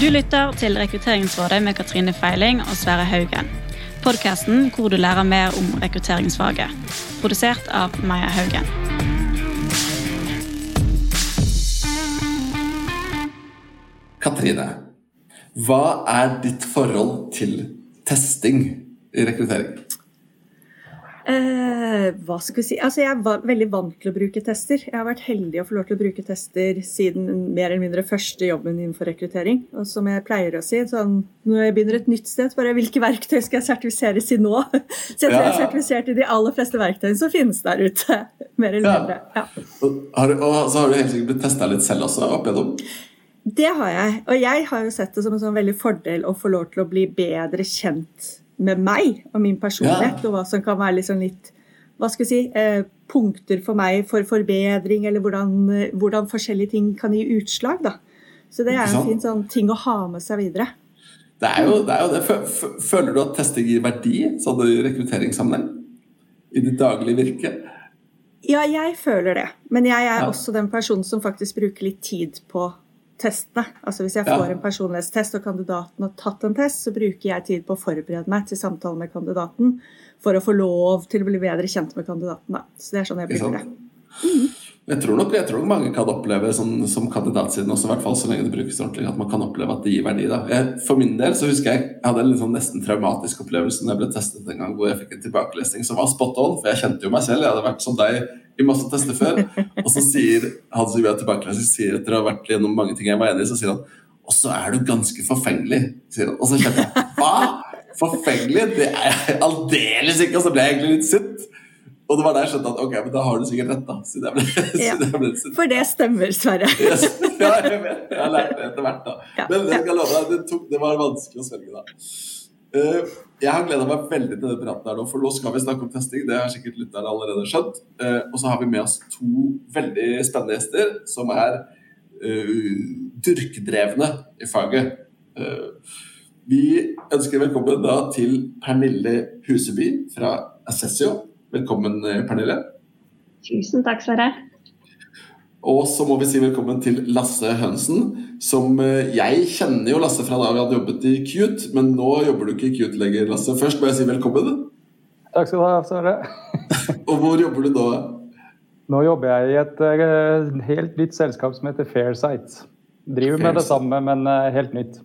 Du lytter til Rekrutteringsrådet med Katrine Feiling og Sverre Haugen. Podkasten hvor du lærer mer om rekrutteringsfaget. Produsert av Maja Haugen. Katrine, hva er ditt forhold til testing i rekruttering? Eh, hva skal vi si? Altså, jeg er veldig vant til å bruke tester. Jeg har vært heldig å få lov til å bruke tester siden mer eller mindre første jobben innenfor rekruttering. Og som jeg pleier å si, sånn, når jeg begynner et nytt sted, bare hvilke verktøy skal jeg sertifiseres i nå? Så jeg tror jeg er sertifisert i de aller fleste verktøyene som finnes der ute. mer eller mindre. Ja. Og, har, og så har du helt sikkert blitt testa litt selv også? opp igjennom? Det har jeg. Og jeg har jo sett det som en sånn veldig fordel å få lov til å bli bedre kjent med meg og min personlighet, ja. og hva som kan være liksom litt hva skal jeg si, eh, punkter for meg for forbedring, eller hvordan, eh, hvordan, forskjellige ting kan gi utslag. da. Så det er en fin sånn ting å ha med seg videre. Det er jo det. Er jo det. Føler du at testing gir verdi sånn i rekrutteringssammenheng? I ditt daglige virke? Ja, jeg føler det. Men jeg er ja. også den personen som faktisk bruker litt tid på testene. Altså Hvis jeg får ja. en personlighetstest og kandidaten har tatt en test, så bruker jeg tid på å forberede meg til samtale med kandidaten for å få lov til å bli bedre kjent med kandidaten. Da. Så det er sånn jeg bruker det. Mm. Jeg, tror nok, jeg tror mange kan oppleve som, som kandidatsiden også, i hvert fall så lenge det brukes ordentlig, at man kan oppleve at det gir verdi. Da. Jeg, for min del så husker jeg jeg hadde en sånn nesten traumatisk opplevelse når jeg ble testet en gang hvor jeg fikk en tilbakelesning som var spot on, for jeg kjente jo meg selv. Jeg hadde vært som deg i masse tester før. Og så sier han som gjør tilbakelesning, sier etter å ha vært gjennom mange ting jeg var enig i, så sier han og så er du ganske forfengelig. sier han. Og så kjente jeg hva? Forfengelig? Det er jeg aldeles ikke! Og så ble jeg egentlig litt sint. Og det var da jeg skjønte at ok, men da har du sikkert rett, da. Siden jeg ble, ja, jeg ble For det stemmer, Sverre. yes. Ja, jeg vet. Jeg har lært det etter hvert, da. Ja, men jeg skal love deg, det, tok, det var vanskelig å svelge, da. Uh, jeg har gleda meg veldig til denne praten her nå, for nå skal vi snakke om testing. Det har sikkert lytterne allerede skjønt. Uh, og så har vi med oss to veldig spennende gjester som er uh, dyrkedrevne i faget. Vi ønsker velkommen da til Pernille Huseby fra Assessio. Velkommen, eh, Pernille. Tusen takk, Sverre. Og så må vi si velkommen til Lasse Hønsen. Som eh, Jeg kjenner jo Lasse fra da vi hadde jobbet i Cute, men nå jobber du ikke i Cute lenger, Lasse. Først må jeg si velkommen. Takk skal du ha, Sverre. og hvor jobber du nå? Nå jobber jeg i et uh, helt nytt selskap som heter Fairsight. Driver Fair med det samme, men helt nytt.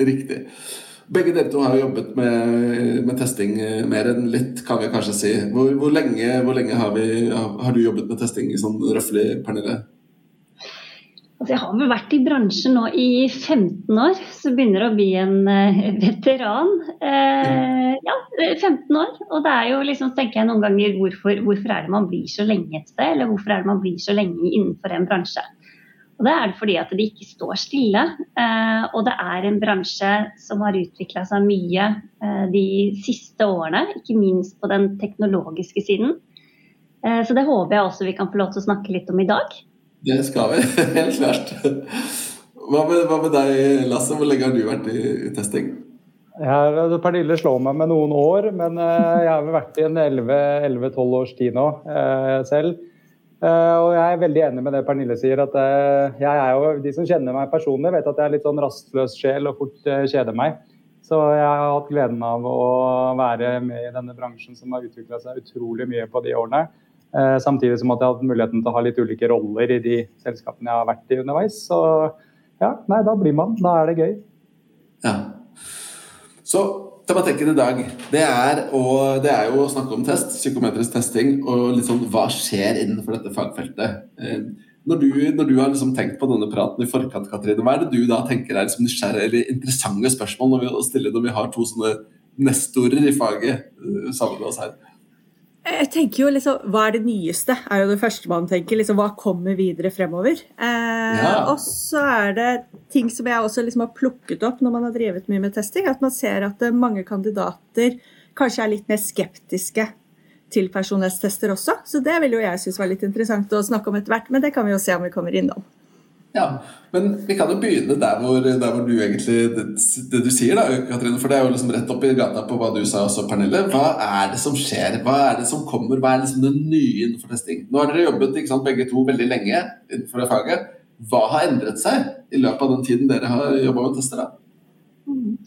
Riktig. Begge dere to har jobbet med, med, testing eh, mer enn litt, kan vi kanskje si. Hvor, hvor lenge, hvor lenge har, vi, har, du jobbet med testing sånn røftlig, Pernille? Altså, jeg har vel vært i bransjen nå i 15 år, så begynner å bli en uh, veteran. Eh, ja, 15 år. Og det er jo liksom, tenker jeg noen ganger, hvorfor, hvorfor er det man blir så lenge et sted? Eller hvorfor er det man blir så lenge innenfor en bransje? Og Det er det fordi at det ikke står stille. Eh, og det er en bransje som har utvikla seg mye eh, de siste årene, ikke minst på den teknologiske siden. Eh, så det håper jeg også vi kan få lov til å snakke litt om i dag. Det skal vi, helt klart. Hva med, hva med deg, Lasse? Hvor lenge har du vært i, i testing? Jeg, Pernille slår meg med noen år, men jeg har vel vært i en 11-12 års tid nå selv. Uh, og jeg er veldig enig med det Pernille sier. at uh, jeg er jo, De som kjenner meg personlig, vet at jeg er litt sånn rastløs sjel og fort uh, kjeder meg. Så jeg har hatt gleden av å være med i denne bransjen som har utvikla seg utrolig mye på de årene. samtidig som at jeg har hatt muligheten til å ha litt ulike roller i de selskapene jeg har vært i underveis. Så ja, nei, da blir man. Da er det gøy. Ja. Så Tematikken i dag det er, å, det er, jo å snakke om test, psykometrisk testing, og sånn hva skjer innenfor dette fagfeltet. Eh, når du, når du har liksom tenkt på denne praten i forkant, Katrine, hva er det du da tenker er liksom nysgjerrige eller interessante spørsmål når vi, stiller når vi har to sånne nestorer i faget uh, sammen med oss her? Jeg tenker jo liksom, Hva er det nyeste? er jo det første man tenker. liksom Hva kommer videre fremover? Eh, ja. Og så er det ting som jeg også liksom har plukket opp når man har drevet mye med testing, at man ser at eh, mange kandidater kanskje er litt mer skeptiske til personlighetstester også. Så det vil jo jeg synes var litt interessant å snakke om etter hvert, men det kan vi jo se om vi kommer innom. Ja, Men vi kan jo begynne der hvor, der hvor du egentlig det, det, du sier, da, Katrine. For det er jo liksom rett opp i gata på hva du sa også, Pernille. Hva er det som skjer? Hva er det som kommer? Hva er liksom det nye innenfor testing? Nå har dere jobbet ikke sant, begge to veldig lenge innenfor det faget. hva har endret seg i løpet av den tiden dere har jobba med tester? da? Mm.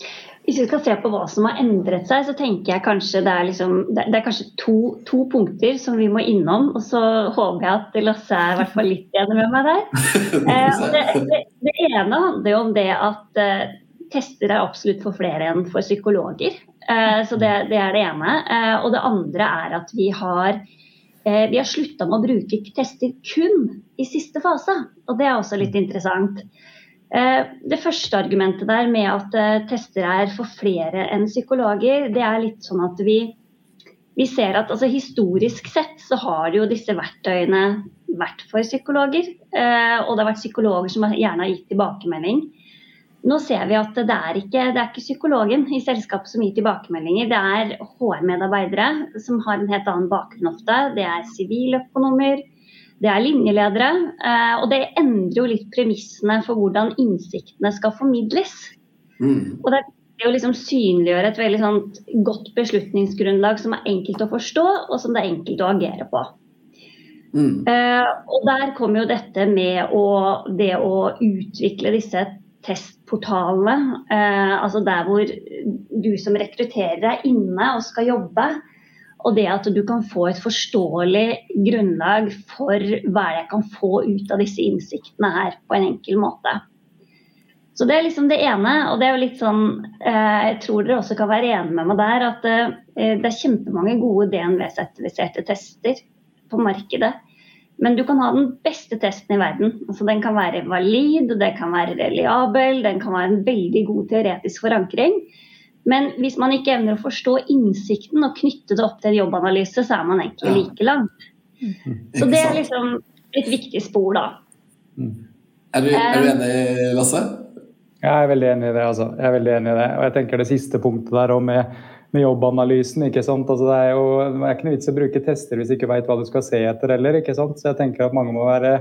Hvis vi skal se på hva som har endret seg, så tenker jeg kanskje det er, liksom, det er kanskje to, to, punkter som vi må innom. Og så håper jeg at Lasse er i hvert fall litt enig med meg der. Eh, det, det, det, ene handler jo om det at eh, tester er absolutt for flere enn for psykologer. Eh, så det, det, er det ene. Eh, og det andre er at vi har eh, vi har slutta med å bruke tester kun i siste fase. Og det er også litt interessant. Eh, det første argumentet der med at eh, tester er for flere enn psykologer, det er litt sånn at vi, vi ser at altså, historisk sett så har jo disse verktøyene vært for psykologer. Eh, og det har vært psykologer som gjerne har gitt tilbakemelding. Nå ser vi at det er ikke, det er ikke psykologen i selskapet som gir tilbakemeldinger. Det er HR-medarbeidere som har en helt annen bakgrunn ofte. Det er siviløkonomer det er linjeledere. Eh, og det endrer jo litt premissene for hvordan innsiktene skal formidles. Mm. Og det er å liksom synliggjøre et veldig sånt godt beslutningsgrunnlag som er enkelt å forstå, og som det er enkelt å agere på. Mm. Uh, og der kommer jo dette med å, det å utvikle disse testportalene. Uh, altså der hvor du som rekrutterer er inne og skal jobbe, og det at du kan få et forståelig grunnlag for hva jeg kan få ut av disse innsiktene her på en enkel måte. Så Det er liksom det ene. og det er jo litt sånn, eh, Jeg tror dere også kan være enige med meg der at eh, det er kjempemange gode DNV-sertifiserte tester på markedet. Men du kan ha den beste testen i verden. Altså, den kan være valid, den kan være reliabel, den kan være en veldig god teoretisk forankring. Men hvis man ikke evner å forstå innsikten og knytte det opp til en jobbanalyse, så er man egentlig like langt. Mm. Så det er liksom et viktig spor, da. Mm. Er, du, er du, enig, Lasse? Jeg er veldig enig i det. altså. Jeg er veldig enig i det. Og jeg tenker det siste punktet der med, med jobbanalysen. ikke sant? Altså, det er jo det er ikke noe vits i å bruke tester hvis du ikke veit hva du skal se etter heller. ikke sant? Så jeg tenker at mange må være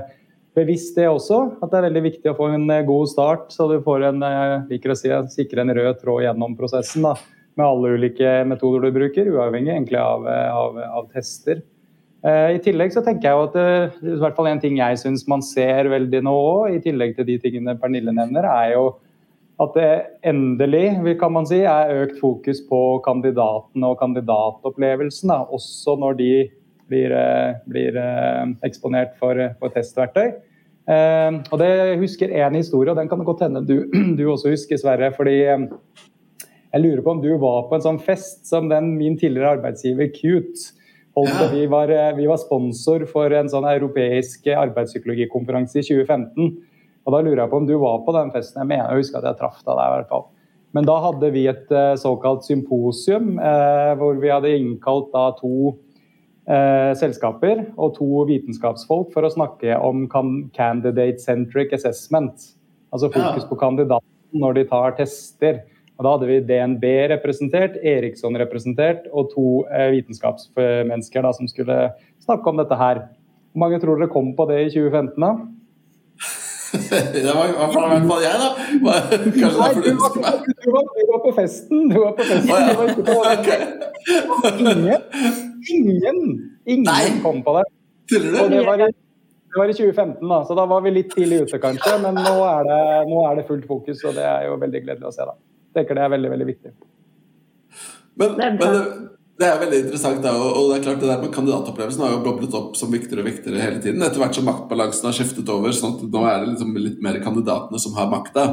bevisst det også. At det er veldig viktig å få en eh, god start, så du får en, eh, liker å si, sikre en rød tråd gjennom prosessen. Da, med alle ulike metoder du bruker, uavhengig egentlig av, eh, av, av tester. I tillegg så tenker jeg at i hvert fall en ting jeg syns man ser veldig nå òg, i tillegg til de tingene Pernille nevner, er jo at det endelig kan man si, er økt fokus på kandidatene og kandidatopplevelsen. Da, også når de blir, eh, blir eh, eksponert for, for testverktøy. Og det husker én historie, og den kan det godt hende du, du, også husker, Sverre. fordi Jeg lurer på om du var på en sånn fest som den min tidligere arbeidsgiver Cute holdt ja. vi, var, vi var sponsor for en sånn europeisk arbeidspsykologikonferanse i 2015. Og da lurer jeg på om du var på den festen. Jeg mener jeg husker at jeg traff deg der. i hvert fall. Men da hadde vi et såkalt symposium, eh, hvor vi hadde innkalt da to eh, selskaper og to vitenskapsfolk for å snakke om candidate-centric assessment. Altså fokus på kandidaten når de tar tester. Og Da hadde vi DNB representert, Eriksson representert og to eh, vitenskapsmennesker da, som skulle snakke om dette her. Hvor mange tror dere kom på det i 2015? da? det var i hvert fall jeg, da. Kanskje Nei, du, var, du, var, du var på festen. Du var på festen. Du var på, ingen, ingen, kom på det. Og det var, det var i 2015, da, så da var vi litt tidlig ute, kanskje. Men nå er, det, nå er det fullt fokus, og det er jo veldig gledelig å se. da. Jeg tenker det er veldig, veldig viktig. Men, men det er veldig interessant, da, og det er klart det der med Kandidatopplevelsen har jo boblet opp som viktigere og viktigere hele tiden. Etter hvert som maktbalansen har skiftet over, sånn at nå er det liksom litt mer kandidatene som har makta.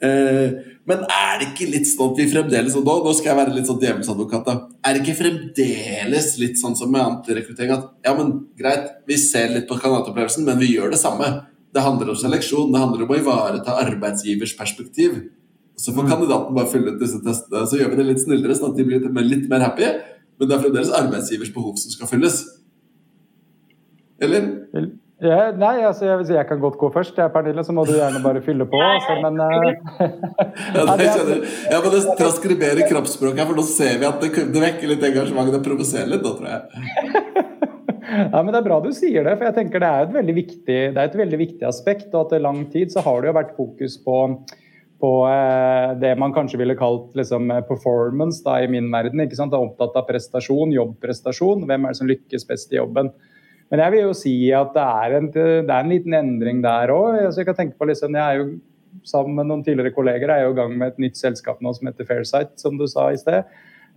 Eh, men er det ikke litt sånn at vi fremdeles og nå, nå skal jeg være litt sånn djevelsadvokat da, Er det ikke fremdeles litt sånn som med antirekruttering at ja, men greit, vi ser litt på kandidatopplevelsen, men vi gjør det samme. Det handler om seleksjon, det handler om å ivareta arbeidsgivers perspektiv. Så får kandidaten bare fylle ut disse testene. Så gjør vi det litt snillere, sånn at de blir litt mer happy. Men det er fremdeles arbeidsgivers behov som skal fylles. Eller? Ja, nei, altså jeg, jeg, kan godt gå først, jeg, Pernille, så må du gjerne bare fylle på. Altså, men, uh... ja, det skjønner Jeg må nesten transkribere kroppsspråket, for nå ser vi at det, det vekker litt engasjement. Det provoserer litt, da, tror jeg. ja, men Det er bra du sier det, for jeg tenker det er et veldig viktig, det er et veldig viktig aspekt. og at I lang tid så har det jo vært fokus på på eh, det man kanskje ville kalt liksom, eh, performance da, i min verden. ikke sant? Det er opptatt av prestasjon, jobbprestasjon. Hvem er det som lykkes best i jobben? Men jeg vil jo si at det er en, det er en liten endring der òg. Jeg kan tenke på liksom, jeg er jo sammen med noen tidligere kolleger er jo i gang med et nytt selskap nå som heter Fairsight, som du sa i sted.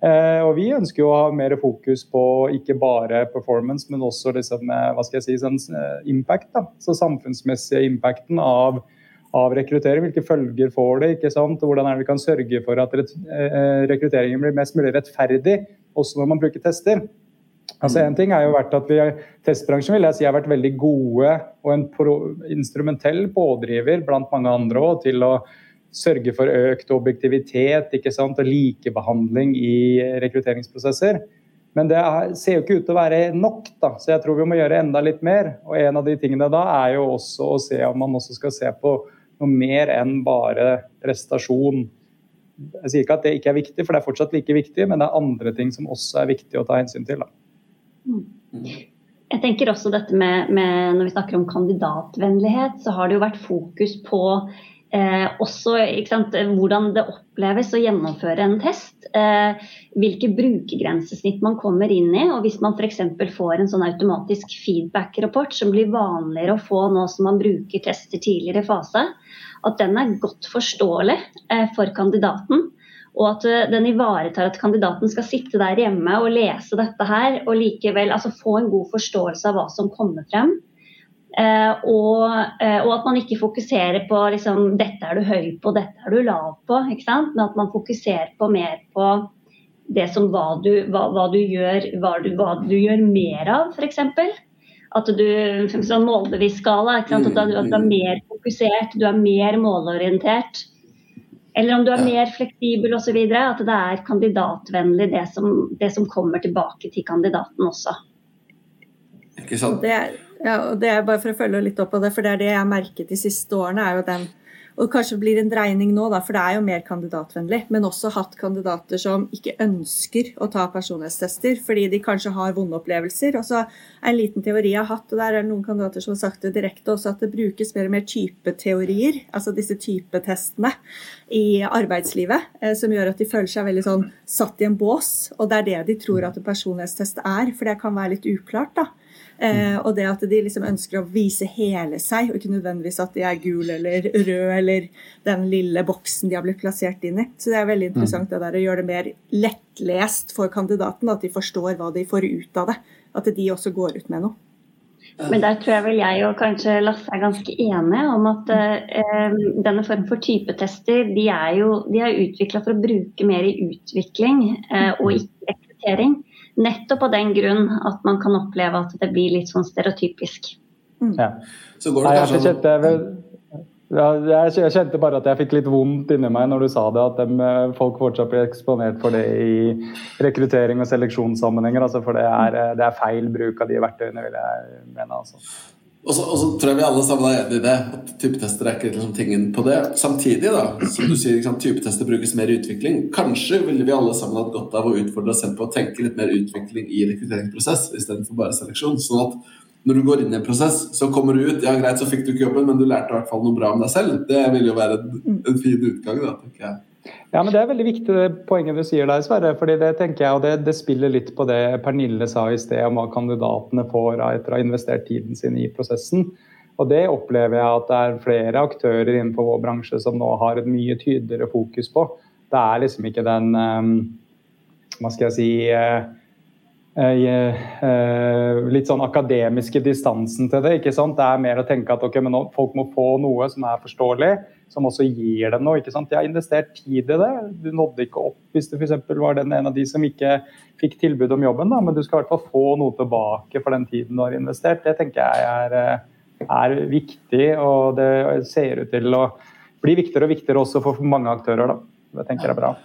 Eh, og Vi ønsker jo å ha mer fokus på ikke bare performance, men også liksom, eh, hva skal jeg si, sånn, eh, impact. da, så Samfunnsmessige impacten av, av rekruttering. Hvilke følger får det? ikke sant, Hvordan er det vi kan sørge for at rekrutteringen blir mest mulig rettferdig, også når man bruker tester. Altså En ting er jo vært at vi, Testbransjen vil jeg si har vært veldig gode og en pro, instrumentell pådriver blant mange andre også, til å sørge for økt objektivitet ikke sant, og likebehandling i rekrutteringsprosesser. Men det ser jo ikke ut til å være nok, da. så jeg tror vi må gjøre enda litt mer. Og En av de tingene da er jo også å se om man også skal se på noe mer enn bare prestasjon. Jeg sier ikke at det ikke er viktig, for det er fortsatt like viktig, men det er andre ting som også er viktig å ta hensyn til. da. Jeg tenker også dette med, med, Når vi snakker om kandidatvennlighet, så har det jo vært fokus på eh, også sant, hvordan det oppleves å gjennomføre en test. Eh, hvilke brukergrensesnitt man kommer inn i. og Hvis man f.eks. får en sånn automatisk feedback-rapport som blir vanligere å få nå som man bruker tester tidligere i fase, at den er godt forståelig eh, for kandidaten. Og at eh, den ivaretar at kandidaten skal sitte der hjemme og lese dette her, og likevel altså få en god forståelse av hva som kommer frem. Eh, og, eh, og, at man ikke fokuserer på liksom, dette er du høy på, dette er du lav på. Men at man fokuserer på mer på det som hva du, hva, hva du gjør, hva du, hva du gjør mer av, f.eks. At du sånn målbevisst skala, at du, at du er mer fokusert, du er mer målorientert. Eller om du er mer fleksibel osv. At det er kandidatvennlig det som, det som, kommer tilbake til kandidaten også. Ikke sant? Det er, ja, og det er bare for å følge litt opp på det, for det er det jeg har merket de siste årene. er jo den og kanskje blir en dreining nå, da, for det er jo mer kandidatvennlig. Men også hatt kandidater som ikke ønsker å ta personlighetstester fordi de kanskje har vonde opplevelser. Og så er en liten teori jeg har hatt, og der er det noen kandidater som har sagt det direkte også, at det brukes mer og mer typeteorier, altså disse typetestene, i arbeidslivet, eh, som gjør at de føler seg veldig sånn satt i en bås. Og det er det de tror at en personlighetstest er, for det kan være litt uklart, da. Eh, og det at de liksom ønsker å vise hele seg, og ikke nødvendigvis at de er gul eller rød eller den lille boksen de har blitt plassert inn i. Så det er veldig interessant det der å gjøre det mer lettlest for kandidaten, at de forstår hva de får ut av det. At de også går ut med noe. Men der tror jeg vel jeg og kanskje Lasse er ganske enige om at eh, denne form for typetester de er jo de er utvikla for å bruke mer i utvikling eh, og ikke rekruttering. Nettopp av den grunn at man kan oppleve at det blir litt sånn stereotypisk. Mm. Ja. Så går det kanskje jeg, kjente, ja, jeg kjente bare at jeg fikk litt vondt inni meg når du sa det, at de, eh, folk fortsatt blir eksponert for det i rekruttering og seleksjonssammenhenger. Altså for det er, eh, det er, feil bruk av de verktøyene, vil jeg mene. Altså. Og så, og så, tror jeg vi alle sammen er enig i det. at Typetester er ikke liksom tingen på det. Samtidig, da, som du sier, liksom, typetester brukes mer i utvikling. Kanskje ville vi alle sammen hatt godt av å utfordre oss selv på å tenke litt mer utvikling i rekrutteringsprosess istedenfor bare seleksjon. sånn at når du går inn i en prosess, så kommer du ut. Ja, greit, så fikk du ikke jobben, men du lærte i hvert fall noe bra om deg selv. Det vil jo være en, en fin utgang, da, tenker jeg. Ja, men Det er veldig viktig det poenget du sier der, Sverre. fordi det tenker jeg, og det, det, spiller litt på det Pernille sa i sted om hva kandidatene får etter å ha investert tiden sin i prosessen. Og Det opplever jeg at det er flere aktører innenfor vår bransje som nå har et mye tydeligere fokus på. Det er liksom ikke den um, Hva skal jeg si uh, uh, litt sånn akademiske distansen til det. ikke sant? Det er mer å tenke at okay, folk må få noe som er forståelig som også gir dem noe. ikke sant? Jeg har investert tid i det. Du nådde ikke opp hvis du f.eks. var den en av de som ikke fikk tilbud om jobben, da, men du skal i hvert fall få noe tilbake for den tiden du har investert. Det tenker jeg er, eh, er viktig, og det ser ut til å bli viktigere og viktigere også for mange aktører. da. Det tenker jeg er bra.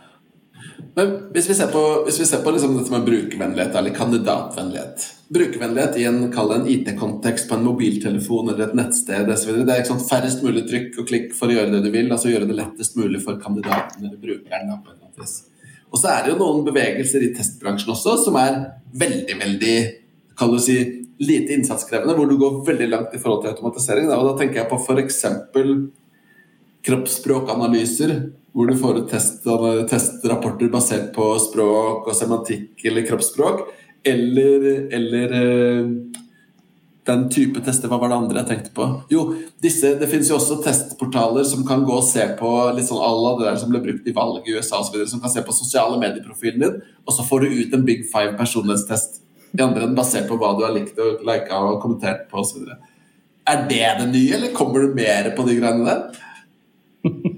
Men hvis vi ser på, vi ser på liksom dette med brukervennlighet, eller kandidatvennlighet Brukervennlighet i en, en IT-kontekst på en mobiltelefon eller et nettsted osv. Det er ikke sånn færrest mulig trykk og klikk for å gjøre det du vil, altså gjøre det lettest mulig for kandidaten eller brukeren. Og så er det jo noen bevegelser i testbransjen også som er veldig, veldig kan du si, lite innsatskrevende, hvor du går veldig langt i forhold til automatisering. Da, og da tenker jeg på f.eks. kroppsspråkanalyser hvor du får testrapporter basert på språk og semantikk eller kroppsspråk. Eller, eller den type tester. Hva var det andre jeg tenkte på? Jo, disse, det finnes jo også testportaler som kan gå og se på litt sånn alle det der som ble brukt i valget i USA osv. Som kan se på sosiale medieprofilen din, og så får du ut en big five personlighetstest i andre enn basert på hva du har likt og lika og kommentert på osv. Er det det nye, eller kommer du mer på de greiene der?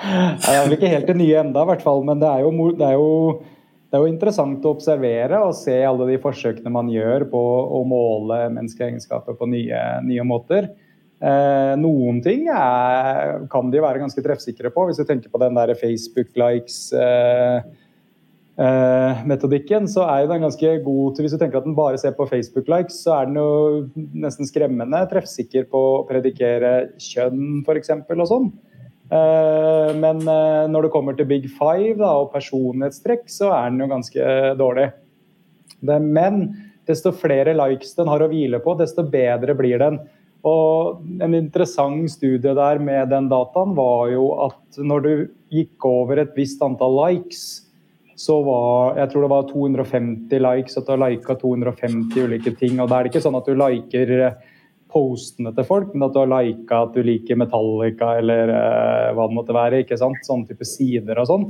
Jeg er vel ikke helt det nye enda, i hvert fall, men det er jo, det er jo det er jo interessant å observere og se alle de forsøkene man gjør på å måle menneskelige egenskaper på nye, nye måter. Eh, noen ting er, kan de være ganske treffsikre på. Hvis du tenker på den der Facebook-likes-metodikken, eh, metodikken, så er den ganske god til Hvis du tenker at den bare ser på Facebook-likes, så er den jo nesten skremmende treffsikker på å predikere kjønn, f.eks. og sånn. Eh, men eh, når det kommer til big five da, og personlighetstrekk, så er den jo ganske dårlig. Men desto flere likes den har å hvile på, desto bedre blir den. Og En interessant studie der med den dataen var jo at når du gikk over et visst antall likes, så var jeg tror det var 250 likes, at du har lika 250 ulike ting. og Da er det ikke sånn at du liker postene til folk, men at du har lika at du liker Metallica eller eh, hva det måtte være. ikke sant? Sånne type sider og sånn.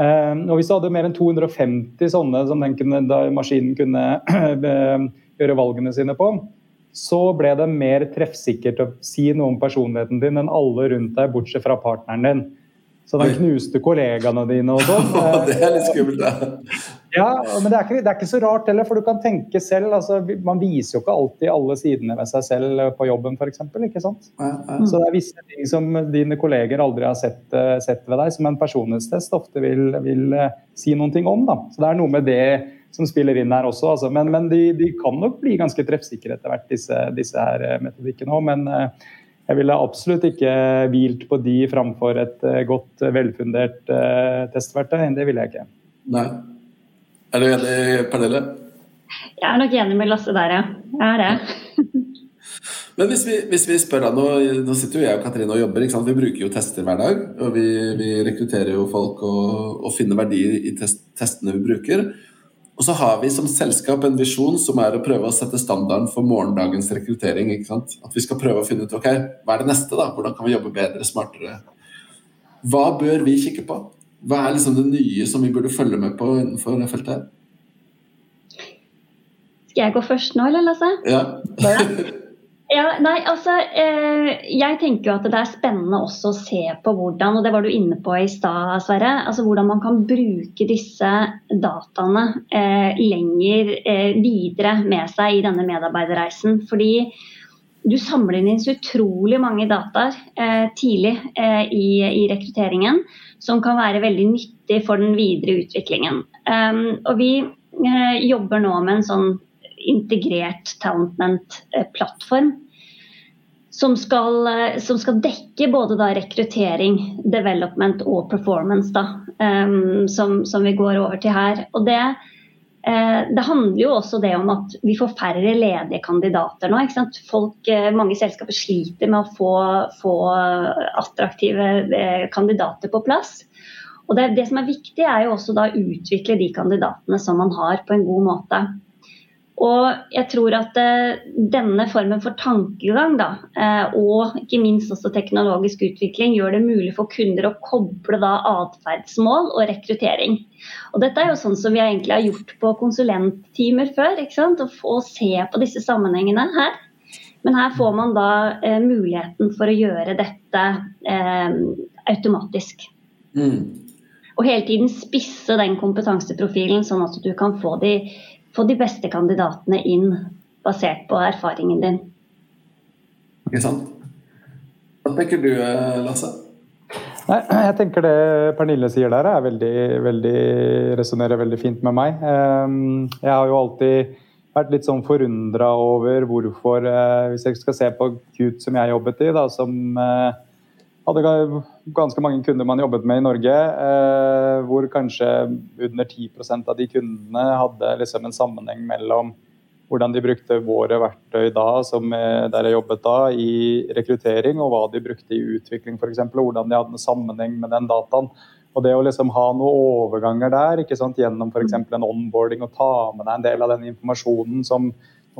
Eh, og Hvis du hadde mer enn 250 sånne som kunne, maskinen kunne gjøre valgene sine på, så ble det mer treffsikkert å si noe om personligheten din enn alle rundt deg, bortsett fra partneren din. Så den knuste kollegaene dine og sånn. det er litt skummelt, da. Ja, men det er, ikke, det er, ikke, så rart heller, for du kan tenke selv. Altså, man viser jo ikke alltid alle sidene ved seg selv på jobben, f.eks. Ikke sant? Ja. Så det er visse ting som dine kolleger aldri har sett, eh, sett ved deg, som en personlighetstest ofte vil, vil uh, si noen ting om. Da. Så det er noe med det som spiller inn her også. Altså. Men, men de, de, kan nok bli ganske treffsikre etter hvert, disse, disse her eh, metodikkene òg. Men jeg ville absolutt ikke hvilt på de framfor et godt, velfundert testverktøy. Det ville jeg ikke. Nei. Er du enig, Pernille? Jeg er nok enig med Lasse der, ja. Jeg er det. Men hvis vi, hvis vi, spør deg, nå, nå, sitter jo jeg og Katrine og jobber. Vi bruker jo tester hver dag. Og vi, vi rekrutterer jo folk og, og finner verdier i test, testene vi bruker. Og så har vi som selskap en visjon som er å prøve å sette standarden for morgendagens rekruttering. At vi skal prøve å finne ut ok, hva er det neste, da? Hvordan kan vi jobbe bedre, smartere? Hva bør vi kikke på? Hva er liksom det nye som vi burde følge med på innenfor det feltet? Skal jeg gå først nå, eller Lasse? Ja. ja nei, altså eh, Jeg tenker jo at det er spennende også å se på hvordan, og det var du inne på i stad, Sverre, altså hvordan man kan bruke disse dataene eh, lenger eh, videre med seg i denne medarbeiderreisen. Fordi du samler inn så utrolig mange dataer eh, tidlig eh, i, i, rekrutteringen som kan være veldig nyttig for den videre utviklingen. Um, og vi eh, jobber nå med en sånn integrert talentment-plattform. Som skal, eh, som skal, dekke både rekruttering, development og performance, da, um, som, som, vi går over til her. Og det Eh, det handler jo også det om at vi får færre ledige kandidater nå. Folk, eh, mange selskaper sliter med å få, få attraktive eh, kandidater på plass. Og det, det, som er viktig, er jo også da å utvikle de kandidatene som man har, på en god måte. Og jeg tror at uh, denne formen for tankegang da, uh, og ikke minst også teknologisk utvikling gjør det mulig for kunder å koble da atferdsmål og rekruttering. Og dette er jo sånn som vi egentlig har gjort på konsulenttimer før. ikke sant? Å få se på disse sammenhengene her. Men her får man da uh, muligheten for å gjøre dette automatisk. Mm. Og hele tiden spisse den kompetanseprofilen, sånn at du kan få de få de beste kandidatene inn basert på erfaringen din. Ikke sant. Hva tenker du, Lasse? Nei, jeg tenker det Pernille sier der, er veldig, veldig, resonnerer veldig fint med meg. Ehm, jeg har jo alltid vært litt sånn forundra over hvorfor, eh, hvis jeg skal se på Cute som jeg jobbet i, da, som eh, hadde ganske mange kunder man jobbet med i Norge, eh, hvor kanskje under 10% av de kundene hadde liksom en sammenheng mellom hvordan de brukte våre verktøy da, som eh, der jeg jobbet da, i rekruttering, og hva de brukte i utvikling f.eks., og hvordan de hadde en sammenheng med den dataen. Og det å liksom ha noen overganger der, ikke sant, gjennom f.eks. en onboarding og ta med deg en del av den informasjonen som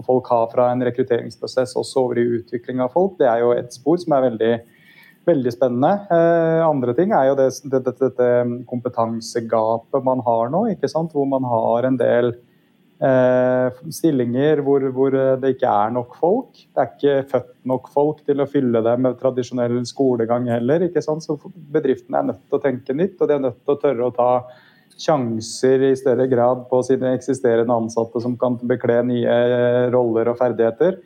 folk har fra en rekrutteringsprosess også over i utvikling av folk. Det er jo et spor som er veldig, veldig spennende. Eh, andre ting er jo det, dette, det kompetansegapet man har nå, ikke sant? hvor man har en del eh, stillinger hvor, hvor, det ikke er nok folk. Det er ikke født nok folk til å fylle det med tradisjonell skolegang heller. ikke sant? Så bedriftene er nødt til å tenke nytt, og de er nødt til å tørre å ta sjanser i større grad på sine eksisterende ansatte som kan bekle nye eh, roller og ferdigheter.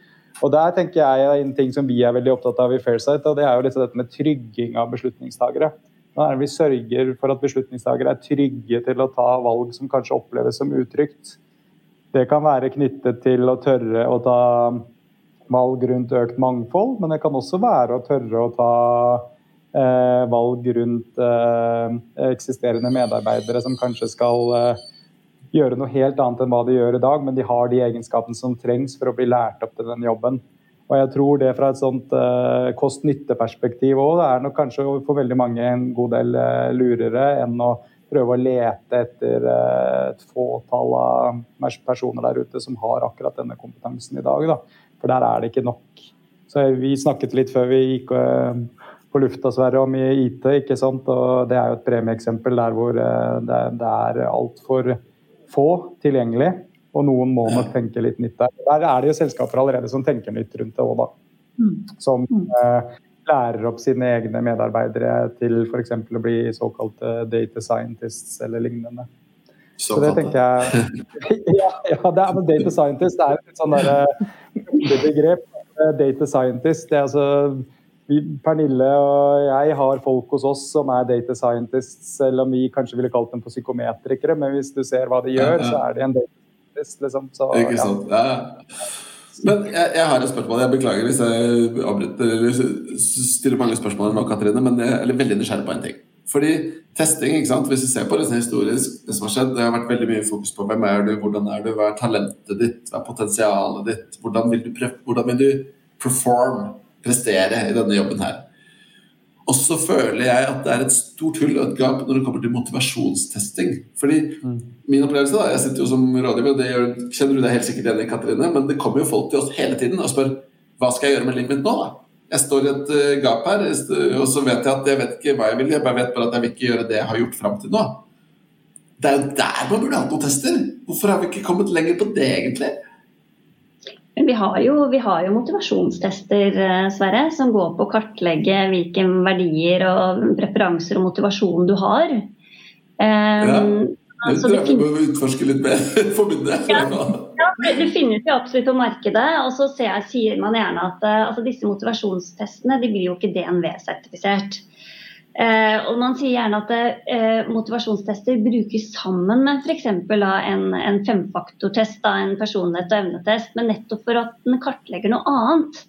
Og Der tenker jeg en ting som vi er veldig opptatt av i Fairsight, og det er jo litt av dette med trygging av beslutningstagere. Er Vi sørger for at beslutningstagere er trygge til å ta valg som kanskje oppleves som utrygt. Det kan være knyttet til å tørre å ta valg rundt økt mangfold, men det kan også være å tørre å ta Eh, valg rundt eh, eksisterende medarbeidere som kanskje skal eh, gjøre noe helt annet enn hva de gjør i dag, men de har de egenskapene som trengs for å bli lært opp til den jobben. Og jeg tror det fra et sånt uh, kost-nytte-perspektiv òg, det er nok kanskje for veldig mange en god del uh, lurere enn å prøve å lete etter uh, et fåtall av personer der ute som har akkurat denne kompetansen i dag. Da. For der er det ikke nok. Så Vi snakket litt før vi gikk på lufta Sverre, om IT. ikke sant? Og Det er jo et premieeksempel der hvor det, det er altfor få tilgjengelig. Og noen må nok tenke litt nytt der. Der er det jo selskaper allerede som tenker nytt rundt det òg, da. Mm. Som eh, lærer opp sine egne medarbeidere til f.eks. å bli såkalte data scientists eller lignende. Så, det tenker jeg Ja, ja det er, data scientist er et sånn derre eh, begrep. Data scientist, det er altså Pernille og jeg har folk hos oss som er data scientists, selv om vi kanskje ville kalt dem for psykometrikere. Men hvis du ser hva de gjør, så er de en data scientist. Liksom. Så, Ikke sant. Ja. ja. Men jeg, jeg, har et spørsmål. Jeg beklager hvis jeg avbryter eller stiller mange spørsmål nå, Katrine, men jeg er veldig nysgjerrig på en ting. Fordi testing, ikke sant? hvis vi ser på det historisk, det som har skjedd, det har vært veldig mye fokus på hvem er du, hvordan er du, hva er talentet ditt, hva er potensialet ditt, hvordan vil du, hvordan vil du perform? Prestere i denne jobben her. Og så føler jeg at det er et stort hull og et gap når det kommer til motivasjonstesting. Fordi mm. min opplevelse da, Jeg sitter jo som rådgiver, og det gjør, kjenner du deg helt sikkert igjen i, Katrine, men det kommer jo folk til oss hele tiden og spør hva skal jeg gjøre med livet mitt nå, da? Jeg står i et uh, gap her, og så vet jeg at jeg vet ikke hva jeg vil. Jeg bare vet bare at jeg vil ikke gjøre det jeg har gjort fram til nå. Det er jo der man burde hatt noen tester. Hvorfor har vi ikke kommet lenger på det, egentlig? Men vi har, jo, vi har jo motivasjonstester, eh, Sverre, som går på å kartlegge hvilke verdier og preferanser og motivasjon du har. Um, ja. Det tror jeg utforske litt mer. Forbundet. Ja, ja, det finnes jo absolutt på markedet. Og så sier man gjerne at uh, altså disse motivasjonstestene de blir jo ikke DNV-sertifisert. Eh, og Man sier gjerne at eh, motivasjonstester brukes sammen med f.eks. en, en femfaktortest, da, en personlighet- og evnetest, men nettopp for at den kartlegger noe annet.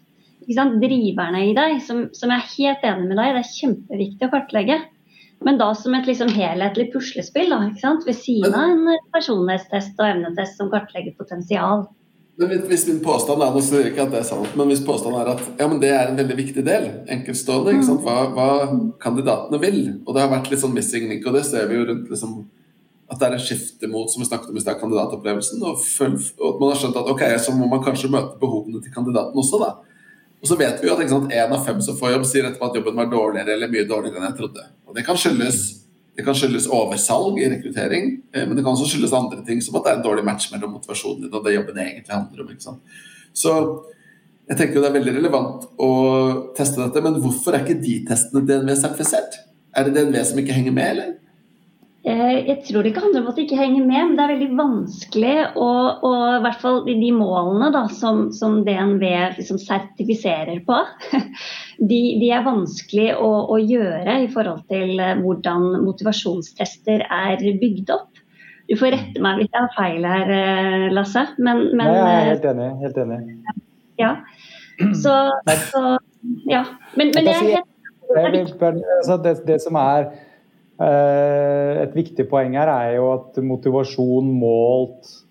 Driverne i deg, som, som, jeg er helt enig med deg det er kjempeviktig å kartlegge. Men da som et liksom helhetlig puslespill da, ved siden av en personlighetstest og evnetest som kartlegger potensial. Men hvis min påstand er, nå ikke at det er sant, men hvis påstanden er at ja, men det er en veldig viktig del, enkeltstående, ikke sant? Hva, hva, kandidatene vil Og det har vært litt sånn missing link, og det ser vi jo rundt liksom at det er en skifte mot som vi snakket om i sted, kandidatopplevelsen. Og, følg, og, at man har skjønt at ok, så må man kanskje møte behovene til kandidaten også. da. Og så vet vi jo at én av fem som får jobb, sier etterpå at jobben var dårligere eller mye dårligere enn jeg trodde. Og det kan skyldes det kan skyldes oversalg i rekruttering, eh, men det kan også skyldes andre ting, som at det er en dårlig match mellom motivasjonen din og det jobben egentlig handler om. ikke sant? Så jeg tenker det er veldig relevant å teste dette, men hvorfor er ikke de testene DNV-sertifisert? Er det DNV som ikke henger med, eller? Eh, jeg tror det ikke handler om at det ikke henger med, men det er veldig vanskelig å, å i hvert fall de målene da, som, som DNV liksom sertifiserer på, de, de er vanskelig å, å, gjøre i forhold til eh, hvordan motivasjonstester er bygd opp. Du får rette meg hvis jeg har feil her, eh, Lasse. Men, men, Nei, jeg er helt enig. Helt enig. Ja. Så, så ja. Men, men jeg, jeg, jeg, altså, det, det som er Eh, et viktig poeng her er jo at motivasjon målt eh,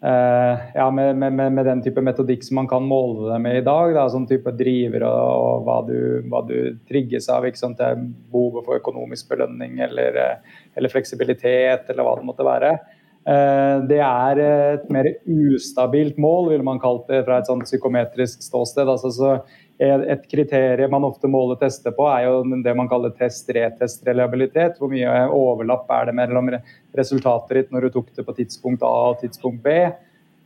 ja, med, med, med, den type metodikk som man kan måle det med i dag, da, sånn type drivere og hva du, hva du trigges av. ikke sant, Behovet for økonomisk belønning eller, eller, fleksibilitet eller hva det måtte være. Eh, det er et mer ustabilt mål, ville man kalt det fra et psykometrisk ståsted. Altså, så et kriterium man ofte måler tester på, er jo det man kaller test-retest-reliabilitet. Hvor mye overlapp er det mellom resultatet ditt når du tok det på tidspunkt A og tidspunkt B.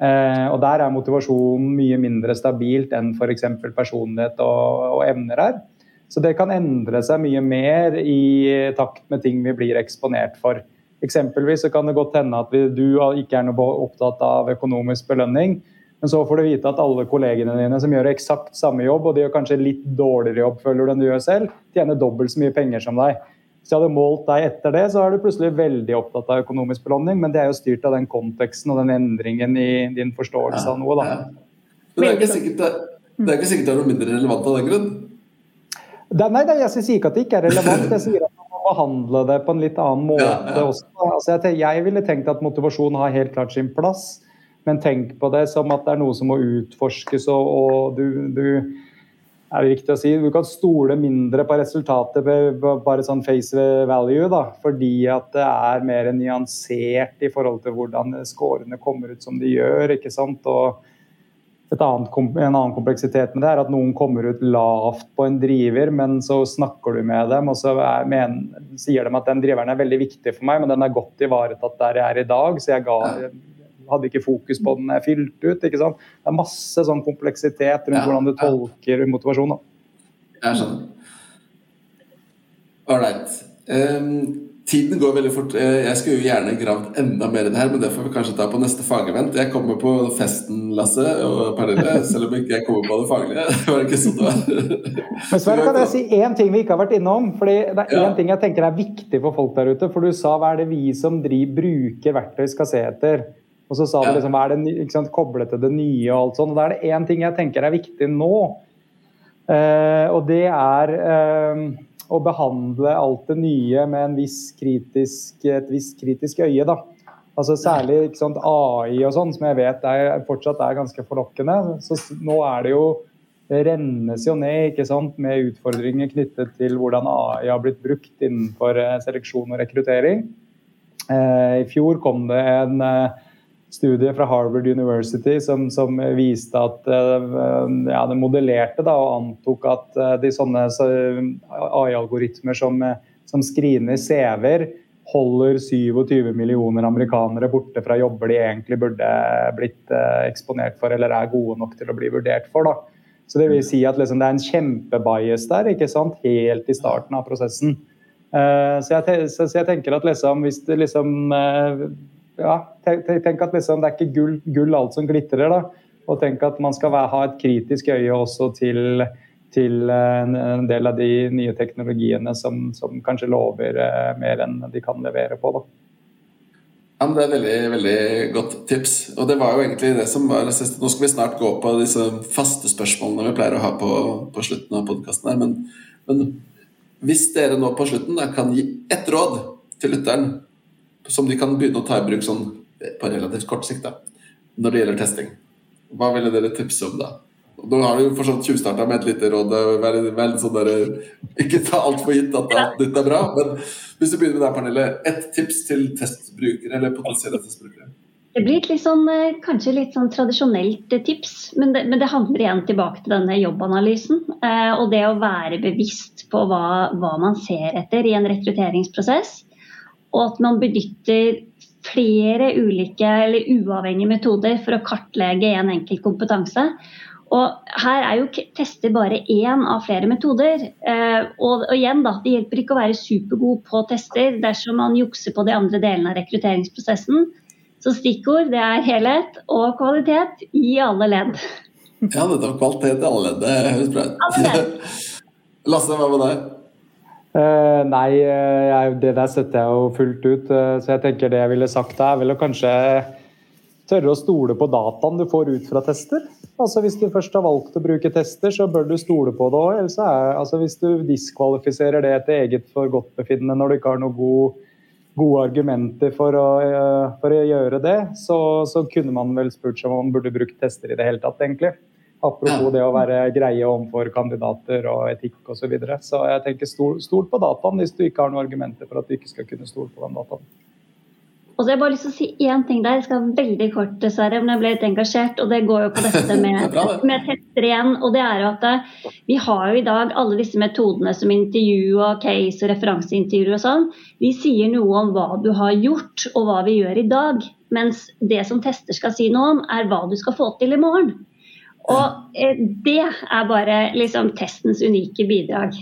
Eh, og Der er motivasjonen mye mindre stabilt enn f.eks. personlighet og, og evner er. Så det kan endre seg mye mer i takt med ting vi blir eksponert for. Eksempelvis så kan det godt hende at vi, du ikke er noe opptatt av økonomisk belønning, men så får du vite at alle kollegene dine som gjør eksakt samme jobb, og de gjør kanskje litt dårligere jobb føler du enn du gjør selv, tjener dobbelt så mye penger som deg. Hvis jeg hadde målt deg etter det, så er du plutselig veldig opptatt av økonomisk belønning, men det er jo styrt av den konteksten og den endringen i din forståelse av noe, da. Men det er ikke sikkert det, det er ikke sikkert det er noe mindre relevant av den grunn? nei, nei, jeg sier ikke at det ikke er relevant. Jeg sier at behandle det på en litt annen måte ja, ja. også. Altså jeg, jeg, ville tenkt at motivasjon har helt klart sin plass, men tenk på det som at det er noe som må utforskes, og, og du, du, er det riktig å si, du kan stole mindre på resultatet ved bare sånn face value, da, fordi at det er mer nyansert i forhold til hvordan scorene kommer ut som de gjør. ikke sant, og Annet, en annen kompleksitet med det er at noen kommer ut lavt på en driver, men så snakker du med dem og så er, men, sier de at den driveren er veldig viktig for meg, men den er godt ivaretatt der jeg er i dag, så jeg ga, hadde ikke fokus på den jeg fylte ut. ikke sant? Det er masse sånn kompleksitet rundt ja, hvordan du tolker ja. motivasjon. Da. Jeg skjønner. Ålreit. Um, Tiden går veldig fort. Eh, jeg skulle jo gjerne gravd enda mer i det her, men det får vi kanskje ta på neste fagevent. Jeg kommer på festen, Lasse og Pernille, selv om ikke jeg kommer på det faglige. Det var ikke sånn det var. Men Sverre, kan jeg si én ting vi ikke har vært innom? fordi Det er én ja. ting jeg tenker er viktig for folk der ute. For du sa hva er det vi som driver, bruker verktøy skal se etter? Og så sa du liksom hva er det ikke sant, koblet til det nye og alt sånt. Og da er det én ting jeg tenker er viktig nå. Uh, og det er å behandle alt det nye med kritisk, et visst kritisk øye. Da. Altså Særlig sant, AI og sånn, som jeg vet er, fortsatt er ganske forlokkende. Så nå er det jo det rennes jo ned ikke sant, med utfordringer knyttet til hvordan AI har blitt brukt innenfor eh, seleksjon og rekruttering. Eh, I fjor kom det en eh, studie fra Harvard University som, som viste at eh, ja, Det modellerte da, og antok at eh, de sånne AI-algoritmer som, som screener CV-er, holder 27 millioner amerikanere borte fra jobber de egentlig burde blitt eh, eksponert for eller er gode nok til å bli vurdert for. Da. Så Det vil si at liksom, det er en kjempebias der ikke sant? helt i starten av prosessen. så, jeg, så, jeg, tenker at liksom, hvis det liksom ja, tenk, at liksom, det er ikke gull, gull, alt som glitrer. da, Og tenk at man skal ha et kritisk øye også til, til en, en, del av de nye teknologiene som, som kanskje lover eh, mer enn de kan levere på. da. Ja, men Det er veldig, veldig godt tips. Og det var jo egentlig det som var siste. Nå skal vi snart gå på disse faste spørsmålene vi pleier å ha på, på slutten av podkasten her. Men, men, hvis dere nå på slutten da, kan gi ett råd til lytteren som de kan begynne å ta i bruk sånn på relativt kort sikt da, når det gjelder testing. Hva ville dere tipse om da? Nå har du jo fortsatt tjuvstarta med et lite råd. Vær, vær sånn der, ikke ta alt for gitt at alt nytt er bra. Men hvis du begynner med deg, Pernille. Ett tips til testbrukere eller potensielle testbrukere? Det blir litt sånn, eh, kanskje litt sånn tradisjonelt eh, tips, men det, men det, handler igjen tilbake til denne jobbanalysen. Eh, og det å være bevisst på hva, hva man ser etter i en rekrutteringsprosess og at man benytter flere ulike eller uavhengige metoder for å kartlegge en enkelt kompetanse. Og her er jo tester bare én av flere metoder. Eh, og, og, igjen da, Det hjelper ikke å være supergod på tester dersom man jukser på de andre delene av rekrutteringsprosessen. Så stikkord det er helhet og kvalitet i alle ledd. Ja, det er kvalitet i alle ledd. Det høres bra ut. Lasse, hva med deg? Uh, nei, eh, jeg, det der støtter jeg jo fullt ut. Uh, så jeg tenker det jeg ville sagt er vel å kanskje tørre å stole på dataen du får ut fra tester. Altså Hvis du først har valgt å bruke tester, så bør du stole på det òg. Altså, hvis du diskvalifiserer det til eget forgodtbefinnende når du ikke har noen gode, gode argumenter for å, uh, for å gjøre det, så, så, kunne man vel spurt seg om man burde bruke tester i det hele tatt, egentlig. Apropos ja. det å være greie overfor kandidater og etikk osv. Så, videre. så jeg tenker stol, stol, på dataen hvis du ikke har noen argumenter for at du ikke skal kunne stole på den dataen. Og så har jeg bare lyst til å si én ting der. Jeg skal veldig kort, dessverre, men jeg ble litt engasjert. Og det går jo på dette med, med tester igjen. Og det er jo at eh, vi har jo i dag alle disse metodene som intervju og case og referanseintervjuer og sånn. De sier noe om hva du har gjort og hva vi gjør i dag. Mens det som tester skal si noe om, er hva du skal få til i morgen. Og eh, det er bare liksom testens unike bidrag.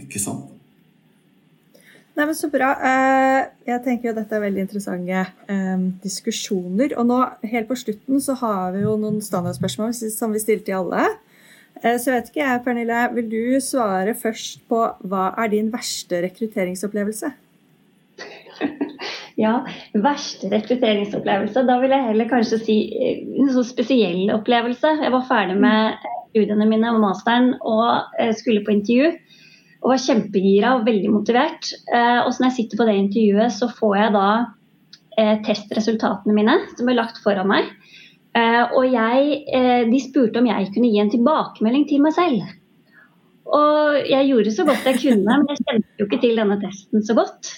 Ikke sant. Nei, men Så bra. Eh, jeg tenker jo dette er veldig interessante eh, diskusjoner. Og nå helt på slutten så har vi jo noen standardspørsmål som vi stilte til alle. Eh, så jeg vet ikke jeg, Pernille, vil du svare først på hva er din verste rekrutteringsopplevelse? Ja, verste rekrutteringsopplevelse. Da vil jeg heller kanskje si en sånn spesiell opplevelse. Jeg var ferdig med studiene mine og masteren og skulle på intervju og var kjempegira og veldig motivert. Eh, og så når jeg sitter på det intervjuet, så får jeg da eh, testresultatene mine som er lagt foran meg. Eh, og jeg, de spurte om jeg kunne gi en tilbakemelding til meg selv. Og jeg gjorde så godt jeg kunne, men jeg kjente jo ikke til denne testen så godt.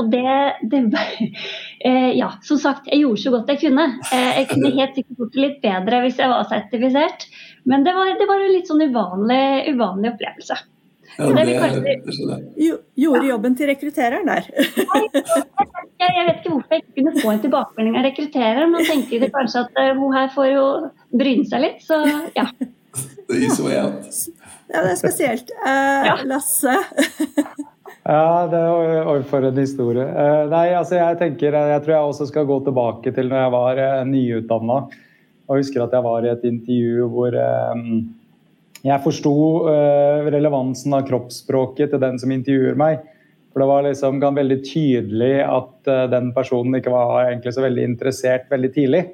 og det, det Ja, som sagt, jeg gjorde så godt jeg kunne. jeg kunne helt sikkert gjort det litt bedre hvis jeg var sertifisert, men det var, det var en litt sånn uvanlig, uvanlig opplevelse. Ja, det, det, det Gjorde jobben til rekruttereren der. jeg, jeg, vet ikke hvorfor jeg ikke kunne få en tilbakemelding av rekruttereren. Man tenker kanskje at uh, hun her får jo bryne seg litt, så ja. Det gir så out. Ja, det er spesielt. Uh, ja. Lasse? ja, det er for en historie. Uh, nei, altså jeg tenker Jeg tror jeg også skal gå tilbake til når jeg var uh, nyutdanna. Og husker at jeg var i et intervju hvor um, jeg forsto uh, relevansen av kroppsspråket til den som intervjuer meg. For det var liksom veldig tydelig at uh, den personen ikke var egentlig så veldig interessert veldig tidlig.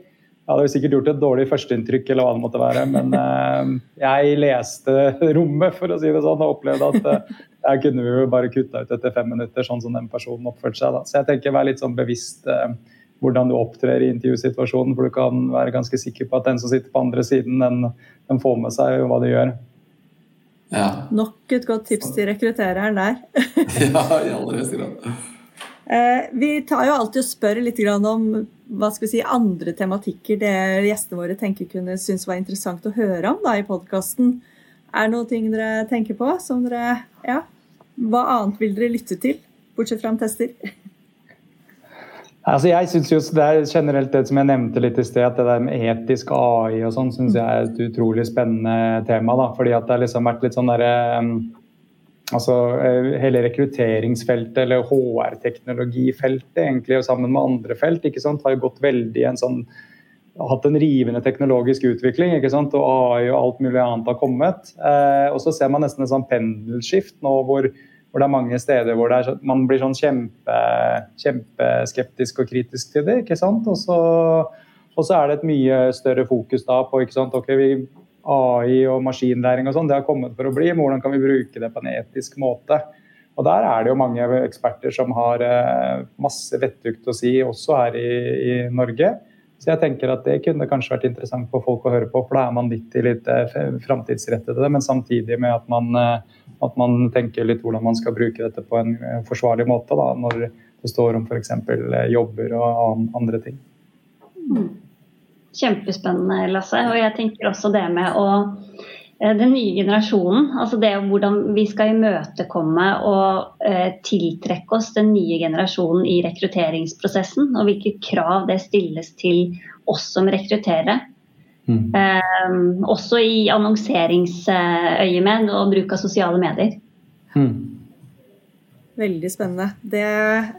Jeg hadde sikkert gjort et dårlig førsteinntrykk, eller hva det måtte være, men uh, jeg leste rommet, for å si det sånn, og opplevde at jeg kunne jo bare kutta ut etter fem minutter, sånn som den personen oppførte seg. Da. Så jeg tenker vær litt sånn bevisst hvordan du opptrer i intervjusituasjonen. For du kan være ganske sikker på at den som sitter på andre siden, den, den får med seg hva du gjør. Ja. Nok et godt tips til rekruttereren der. ja, i aller høyeste grad. Eh, vi tar jo alltid og spør litt om hva skal vi si, andre tematikker det gjestene våre tenker kunne synes var interessant å høre om da, i podkasten. Er det noen ting dere tenker på som dere Ja, hva annet vil dere lytte til, bortsett fra om tester? Altså jeg synes jo det er generelt det som jeg nevnte litt i sted, at det der med etisk AI og sånn, syns jeg er et utrolig spennende tema. da, fordi at det har liksom vært litt sånn derre um, altså eh, Hele rekrutteringsfeltet, eller HR-teknologifeltet, egentlig, og sammen med andre felt, ikke sant, har jo gått veldig en sånn hatt en rivende teknologisk utvikling, ikke sant? og AI og alt mulig annet har kommet. Eh, og så ser man nesten en sånn pendelskift nå hvor hvor det er mange steder hvor er, man blir sånn kjempe, kjempeskeptisk og kritisk til det. ikke sant? Og så, og så, er det et mye større fokus da på ikke sant? ok, vi, AI og maskinlæring og sånn, det har kommet for å bli. Men hvordan kan vi bruke det på en etisk måte? Og Der er det jo mange eksperter som har eh, masse vettugt å si, også her i, i Norge. Så jeg tenker at det kunne kanskje vært interessant for folk å høre på, for da er man litt i litt eh, framtidsrettede, men samtidig med at man eh, at man tenker litt hvordan man skal bruke dette på en forsvarlig måte da, når det står om f.eks. Jobber og andre ting. Mm. Kjempespennende, Lasse. Og jeg tenker også det med å eh, den nye generasjonen, altså det hvordan vi skal imøtekomme og eh, tiltrekke oss den nye generasjonen i rekrutteringsprosessen, og hvilke krav det stilles til oss som rekrutterer. Mm. Eh, også i annonseringsøyemed og bruk av sosiale medier. Mm. Veldig spennende. Det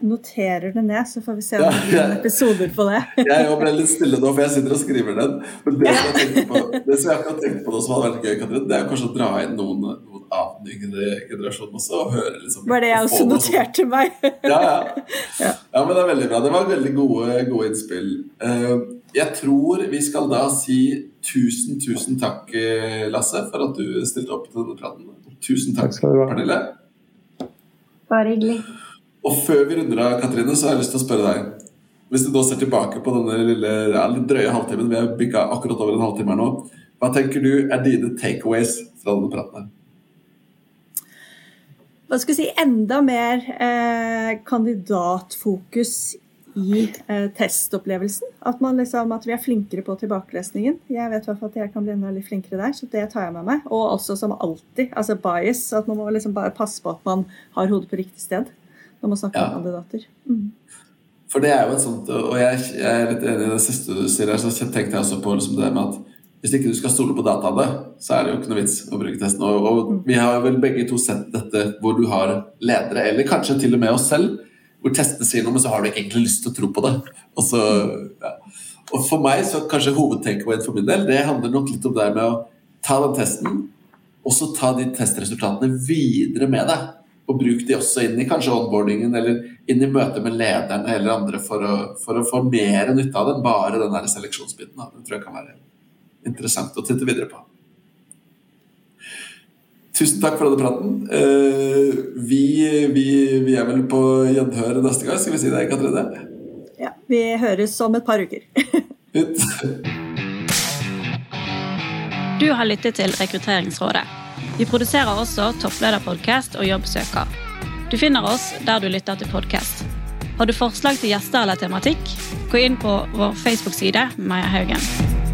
noterer du ned, så får vi se om det blir noen episoder på det. jeg ble litt stille nå, for jeg sitter og skriver den. Men det som jeg, på, det som jeg ikke har tenkt på nå, som hadde vært gøy, Katrin, det er kanskje å dra inn noen, noen av den yngre generasjonen også. og høre liksom, Var det jeg også noterte meg. ja, ja. ja, men det er veldig bra. Det var veldig gode, gode innspill. Uh, jeg tror vi skal da si tusen, tusen takk, eh, Lasse, for at du stilte opp til denne praten. Tusen takk, takk Pernille. Bare hyggelig. Og før vi runder av, Katrine, så har jeg lyst til å spørre deg. Hvis du da ser tilbake på denne lille, ja, litt drøye halvtimen, vi har bygga akkurat over en halvtime her nå, hva tenker du er dine takeaways fra denne praten? her? Hva skal jeg si, enda mer eh, kandidatfokus i eh, testopplevelsen. At, man liksom, at vi er flinkere på tilbakelesningen. Jeg vet at jeg kan bli enda litt flinkere der, så det tar jeg med meg. Og også som alltid, altså bias. At man må liksom bare passe på at man har hodet på riktig sted når man snakker ja. med kandidater. Mm. For det er jo et sånt, og jeg, jeg, er litt enig i det siste du sier her, så tenkte jeg også på liksom det med at hvis ikke du skal stole på dataene, så er det jo ikke noe vits å bruke testen. Og, og, vi har vel begge to sett dette hvor du har ledere, eller kanskje til og med oss selv, hvor testene sier noe, men så har du egentlig lyst til å tro på det. Og, så, ja. og for meg, så kanskje hovedtakeawayen for min del, det handler nok litt om det med å ta den testen, og så ta de testresultatene videre med deg. Og bruk de også inn i kanskje onboardingen eller inn i møte med lederne eller andre for å, for å få mer nytte av det enn bare den der seleksjonsbiten. Det tror jeg kan være interessant å titte videre på. Tusen takk for denne praten. Uh, vi, vi, vi, er vel på gjenhør neste gang, skal vi si det, Katrine? Ja. Vi høres om et par uker. Ut. du har lyttet til Rekrutteringsrådet. Vi produserer også Topplederpodkast og Jobbsøker. Du finner oss der du lytter til podkast. Har du forslag til gjester eller tematikk, gå inn på vår Facebook-side Maja Haugen.